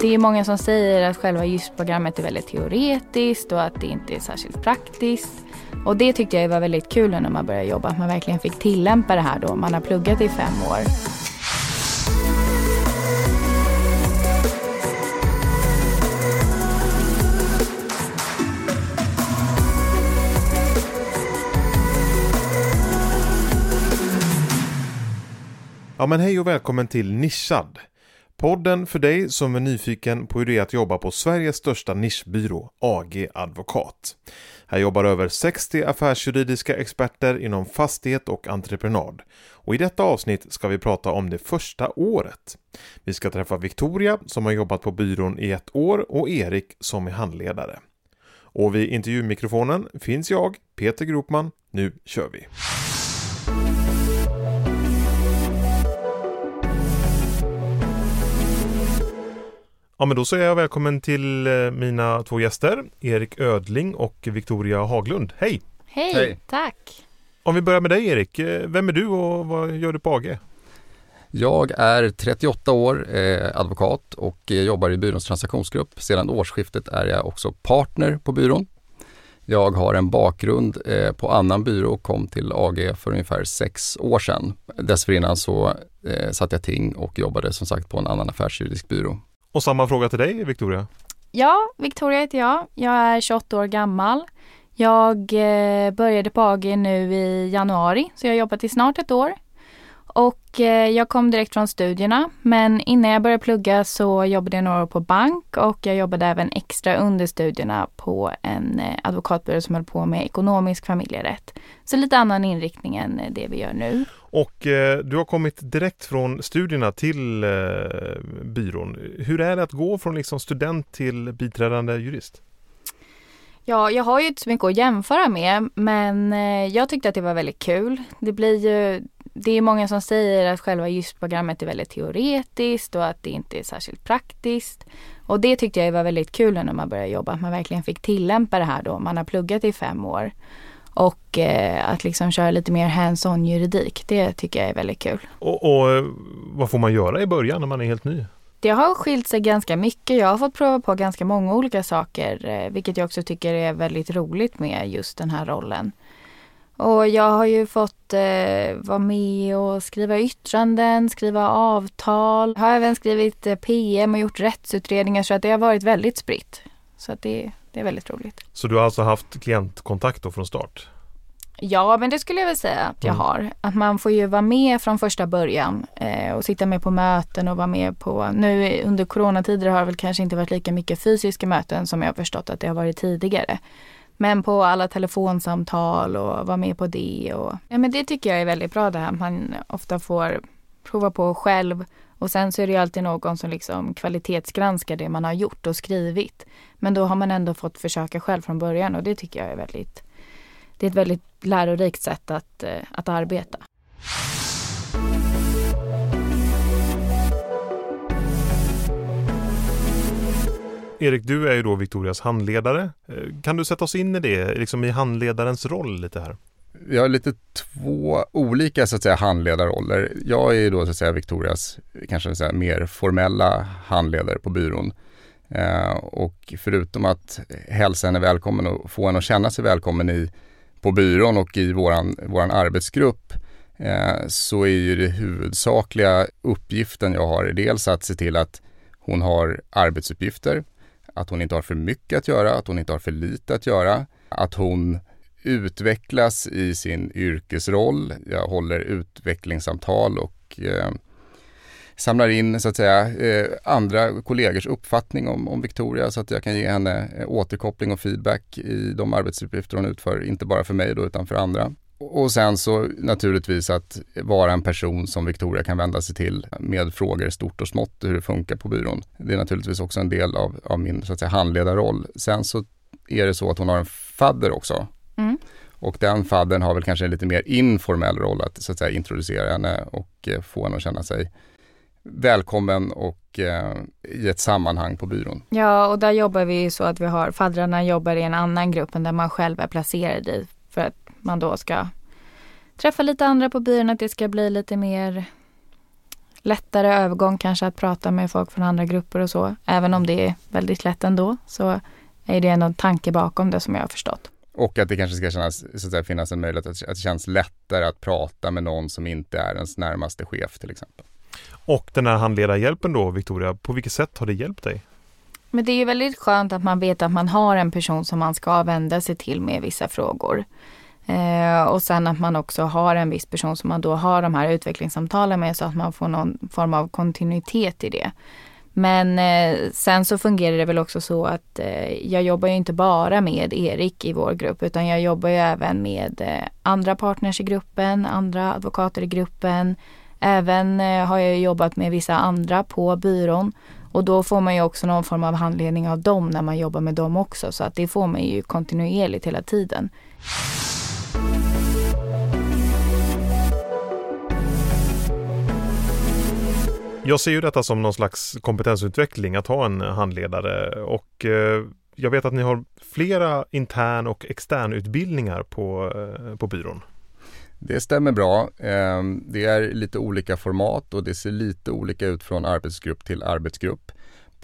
Det är många som säger att själva JYSK-programmet är väldigt teoretiskt och att det inte är särskilt praktiskt. Och det tyckte jag var väldigt kul när man började jobba, att man verkligen fick tillämpa det här då. Man har pluggat i fem år. Ja men hej och välkommen till Nischad. Podden för dig som är nyfiken på hur det är att jobba på Sveriges största nischbyrå, AG Advokat. Här jobbar över 60 affärsjuridiska experter inom fastighet och entreprenad. Och i detta avsnitt ska vi prata om det första året. Vi ska träffa Victoria som har jobbat på byrån i ett år och Erik som är handledare. Och vid intervjumikrofonen finns jag, Peter Gropman. Nu kör vi! Ja, men då säger jag välkommen till eh, mina två gäster, Erik Ödling och Victoria Haglund. Hej! Hej, Hej. tack! Om vi börjar med dig Erik, eh, vem är du och vad gör du på AG? Jag är 38 år, eh, advokat och jobbar i byråns transaktionsgrupp. Sedan årsskiftet är jag också partner på byrån. Jag har en bakgrund eh, på annan byrå och kom till AG för ungefär sex år sedan. Dessförinnan så eh, satt jag ting och jobbade som sagt på en annan affärsjuridisk byrå. Och samma fråga till dig Victoria. Ja, Victoria heter jag. Jag är 28 år gammal. Jag eh, började på AG nu i januari, så jag har jobbat i snart ett år. Och eh, jag kom direkt från studierna, men innan jag började plugga så jobbade jag några år på bank och jag jobbade även extra under studierna på en eh, advokatbyrå som höll på med ekonomisk familjerätt. Så lite annan inriktning än det vi gör nu. Och eh, du har kommit direkt från studierna till eh, byrån. Hur är det att gå från liksom student till biträdande jurist? Ja, jag har ju inte så mycket att jämföra med men eh, jag tyckte att det var väldigt kul. Det blir ju, det är många som säger att själva JYSK-programmet är väldigt teoretiskt och att det inte är särskilt praktiskt. Och det tyckte jag var väldigt kul när man började jobba, att man verkligen fick tillämpa det här då. Man har pluggat i fem år. Och eh, att liksom köra lite mer hands-on juridik, det tycker jag är väldigt kul. Och, och eh, vad får man göra i början när man är helt ny? Det har skilt sig ganska mycket. Jag har fått prova på ganska många olika saker, eh, vilket jag också tycker är väldigt roligt med just den här rollen. Och jag har ju fått eh, vara med och skriva yttranden, skriva avtal. Jag har även skrivit eh, PM och gjort rättsutredningar så att det har varit väldigt spritt. Så att det, det är väldigt roligt. Så du har alltså haft klientkontakt då från start? Ja, men det skulle jag väl säga att jag mm. har. Att man får ju vara med från första början eh, och sitta med på möten och vara med på, nu under coronatider har det väl kanske inte varit lika mycket fysiska möten som jag har förstått att det har varit tidigare. Men på alla telefonsamtal och vara med på det och ja men det tycker jag är väldigt bra det här man ofta får prova på själv och sen så är det ju alltid någon som liksom kvalitetsgranskar det man har gjort och skrivit. Men då har man ändå fått försöka själv från början och det tycker jag är väldigt det är ett väldigt lärorikt sätt att, eh, att arbeta. Erik, du är ju då Victorias handledare. Eh, kan du sätta oss in i det, liksom i handledarens roll lite här? Vi har lite två olika så att säga handledarroller. Jag är ju då så att säga Victorias kanske säga, mer formella handledare på byrån. Eh, och förutom att hälsa henne välkommen och få henne att känna sig välkommen i på byrån och i våran, våran arbetsgrupp eh, så är ju det huvudsakliga uppgiften jag har dels att se till att hon har arbetsuppgifter, att hon inte har för mycket att göra, att hon inte har för lite att göra, att hon utvecklas i sin yrkesroll. Jag håller utvecklingssamtal och eh, samlar in så att säga eh, andra kollegors uppfattning om, om Victoria så att jag kan ge henne eh, återkoppling och feedback i de arbetsuppgifter hon utför, inte bara för mig då utan för andra. Och sen så naturligtvis att vara en person som Victoria kan vända sig till med frågor stort och smått hur det funkar på byrån. Det är naturligtvis också en del av, av min så att säga, handledarroll. Sen så är det så att hon har en fadder också. Mm. Och den faddern har väl kanske en lite mer informell roll att så att säga introducera henne och eh, få henne att känna sig välkommen och eh, i ett sammanhang på byrån. Ja, och där jobbar vi så att vi har faddrarna jobbar i en annan grupp än där man själv är placerad i för att man då ska träffa lite andra på byrån, att det ska bli lite mer lättare övergång kanske att prata med folk från andra grupper och så. Även om det är väldigt lätt ändå så är det ändå en tanke bakom det som jag har förstått. Och att det kanske ska kännas, så att säga, finnas en möjlighet att, att det känns lättare att prata med någon som inte är ens närmaste chef till exempel. Och den här handledarhjälpen då, Victoria, på vilket sätt har det hjälpt dig? Men det är ju väldigt skönt att man vet att man har en person som man ska vända sig till med vissa frågor. Eh, och sen att man också har en viss person som man då har de här utvecklingssamtalen med så att man får någon form av kontinuitet i det. Men eh, sen så fungerar det väl också så att eh, jag jobbar ju inte bara med Erik i vår grupp utan jag jobbar ju även med eh, andra partners i gruppen, andra advokater i gruppen. Även eh, har jag jobbat med vissa andra på byrån och då får man ju också någon form av handledning av dem när man jobbar med dem också så att det får man ju kontinuerligt hela tiden. Jag ser ju detta som någon slags kompetensutveckling att ha en handledare och eh, jag vet att ni har flera intern och externutbildningar på, eh, på byrån. Det stämmer bra. Ehm, det är lite olika format och det ser lite olika ut från arbetsgrupp till arbetsgrupp.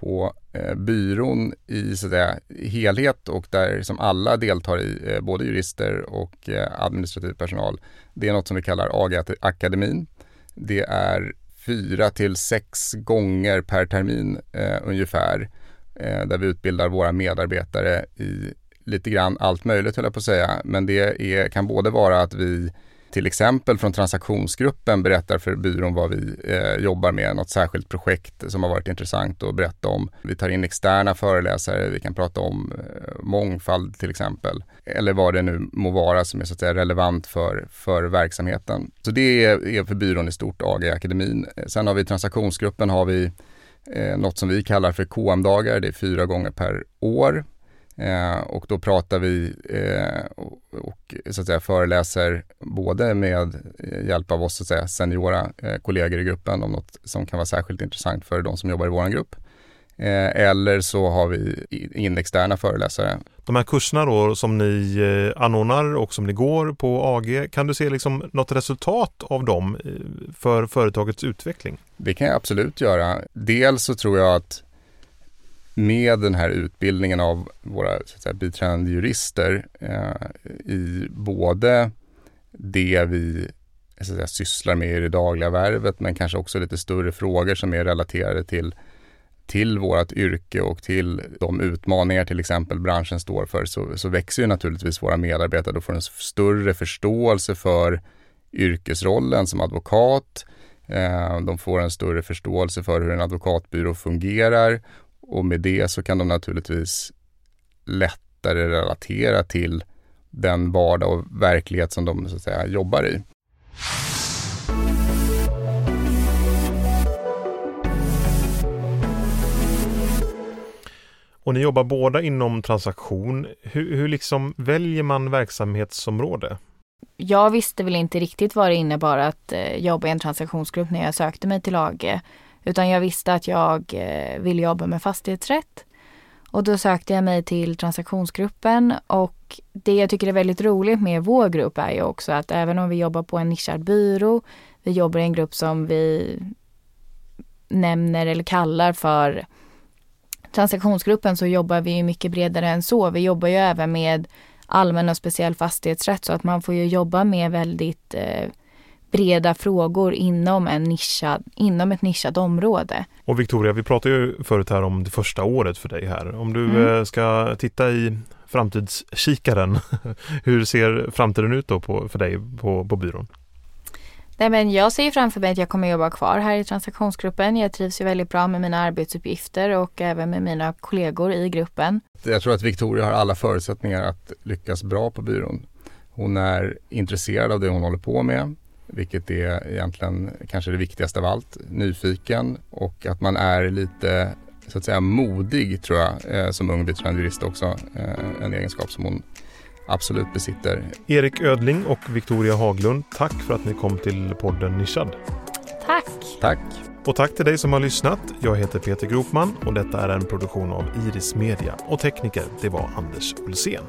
På eh, byrån i så säga, helhet och där som alla deltar i, eh, både jurister och eh, administrativ personal. Det är något som vi kallar AG-akademin. Det är fyra till sex gånger per termin eh, ungefär. Eh, där vi utbildar våra medarbetare i lite grann allt möjligt höll jag på att säga. Men det är, kan både vara att vi till exempel från transaktionsgruppen berättar för byrån vad vi eh, jobbar med, något särskilt projekt som har varit intressant att berätta om. Vi tar in externa föreläsare, vi kan prata om eh, mångfald till exempel. Eller vad det nu må vara som är så att säga relevant för, för verksamheten. Så det är, är för byrån i stort AG-akademin. Sen har vi transaktionsgruppen har vi eh, något som vi kallar för KM-dagar. Det är fyra gånger per år Eh, och då pratar vi eh, och, och, så att säga föreläser både med eh, hjälp av oss så att säga, seniora eh, kollegor i gruppen om något som kan vara särskilt intressant för de som jobbar i vår grupp. Eh, eller så har vi in externa föreläsare. De här kurserna då som ni eh, anordnar och som ni går på AG, kan du se liksom något resultat av dem för företagets utveckling? Det kan jag absolut göra. Dels så tror jag att med den här utbildningen av våra så att säga, biträdande jurister eh, i både det vi så att säga, sysslar med i det dagliga värvet men kanske också lite större frågor som är relaterade till till vårt yrke och till de utmaningar till exempel branschen står för så, så växer ju naturligtvis våra medarbetare och får en större förståelse för yrkesrollen som advokat. Eh, de får en större förståelse för hur en advokatbyrå fungerar och med det så kan de naturligtvis lättare relatera till den vardag och verklighet som de så att säga jobbar i. Och ni jobbar båda inom transaktion. Hur, hur liksom väljer man verksamhetsområde? Jag visste väl inte riktigt vad det innebar att eh, jobba i en transaktionsgrupp när jag sökte mig till AG. Utan jag visste att jag eh, ville jobba med fastighetsrätt. Och då sökte jag mig till transaktionsgruppen och det jag tycker är väldigt roligt med vår grupp är ju också att även om vi jobbar på en nischad byrå, vi jobbar i en grupp som vi nämner eller kallar för transaktionsgruppen så jobbar vi mycket bredare än så. Vi jobbar ju även med allmän och speciell fastighetsrätt så att man får ju jobba med väldigt eh, breda frågor inom, en nischad, inom ett nischat område. Och Victoria, vi pratade ju förut här om det första året för dig här. Om du mm. Eh, ska titta i framtidskikaren, hur ser framtiden ut då på, för dig på, på byrån? Nej, men jag ser framför mig att jag kommer jobba kvar här i transaktionsgruppen. Jag trivs ju väldigt bra med mina arbetsuppgifter och även med mina kollegor i gruppen. Jag tror att Victoria har alla förutsättningar att lyckas bra på byrån. Hon är intresserad av det hon håller på med vilket är egentligen kanske det viktigaste av allt. Nyfiken och att man är lite så att säga modig tror jag eh, som ung biträdande jurist också. Eh, en egenskap som hon absolut besitter. Erik Ödling och Victoria Haglund, tack för att ni kom till podden Nischad. Tack! Tack! Och tack till dig som har lyssnat. Jag heter Peter Gropman och detta är en produktion av Iris Media och tekniker det var Anders Ulsén.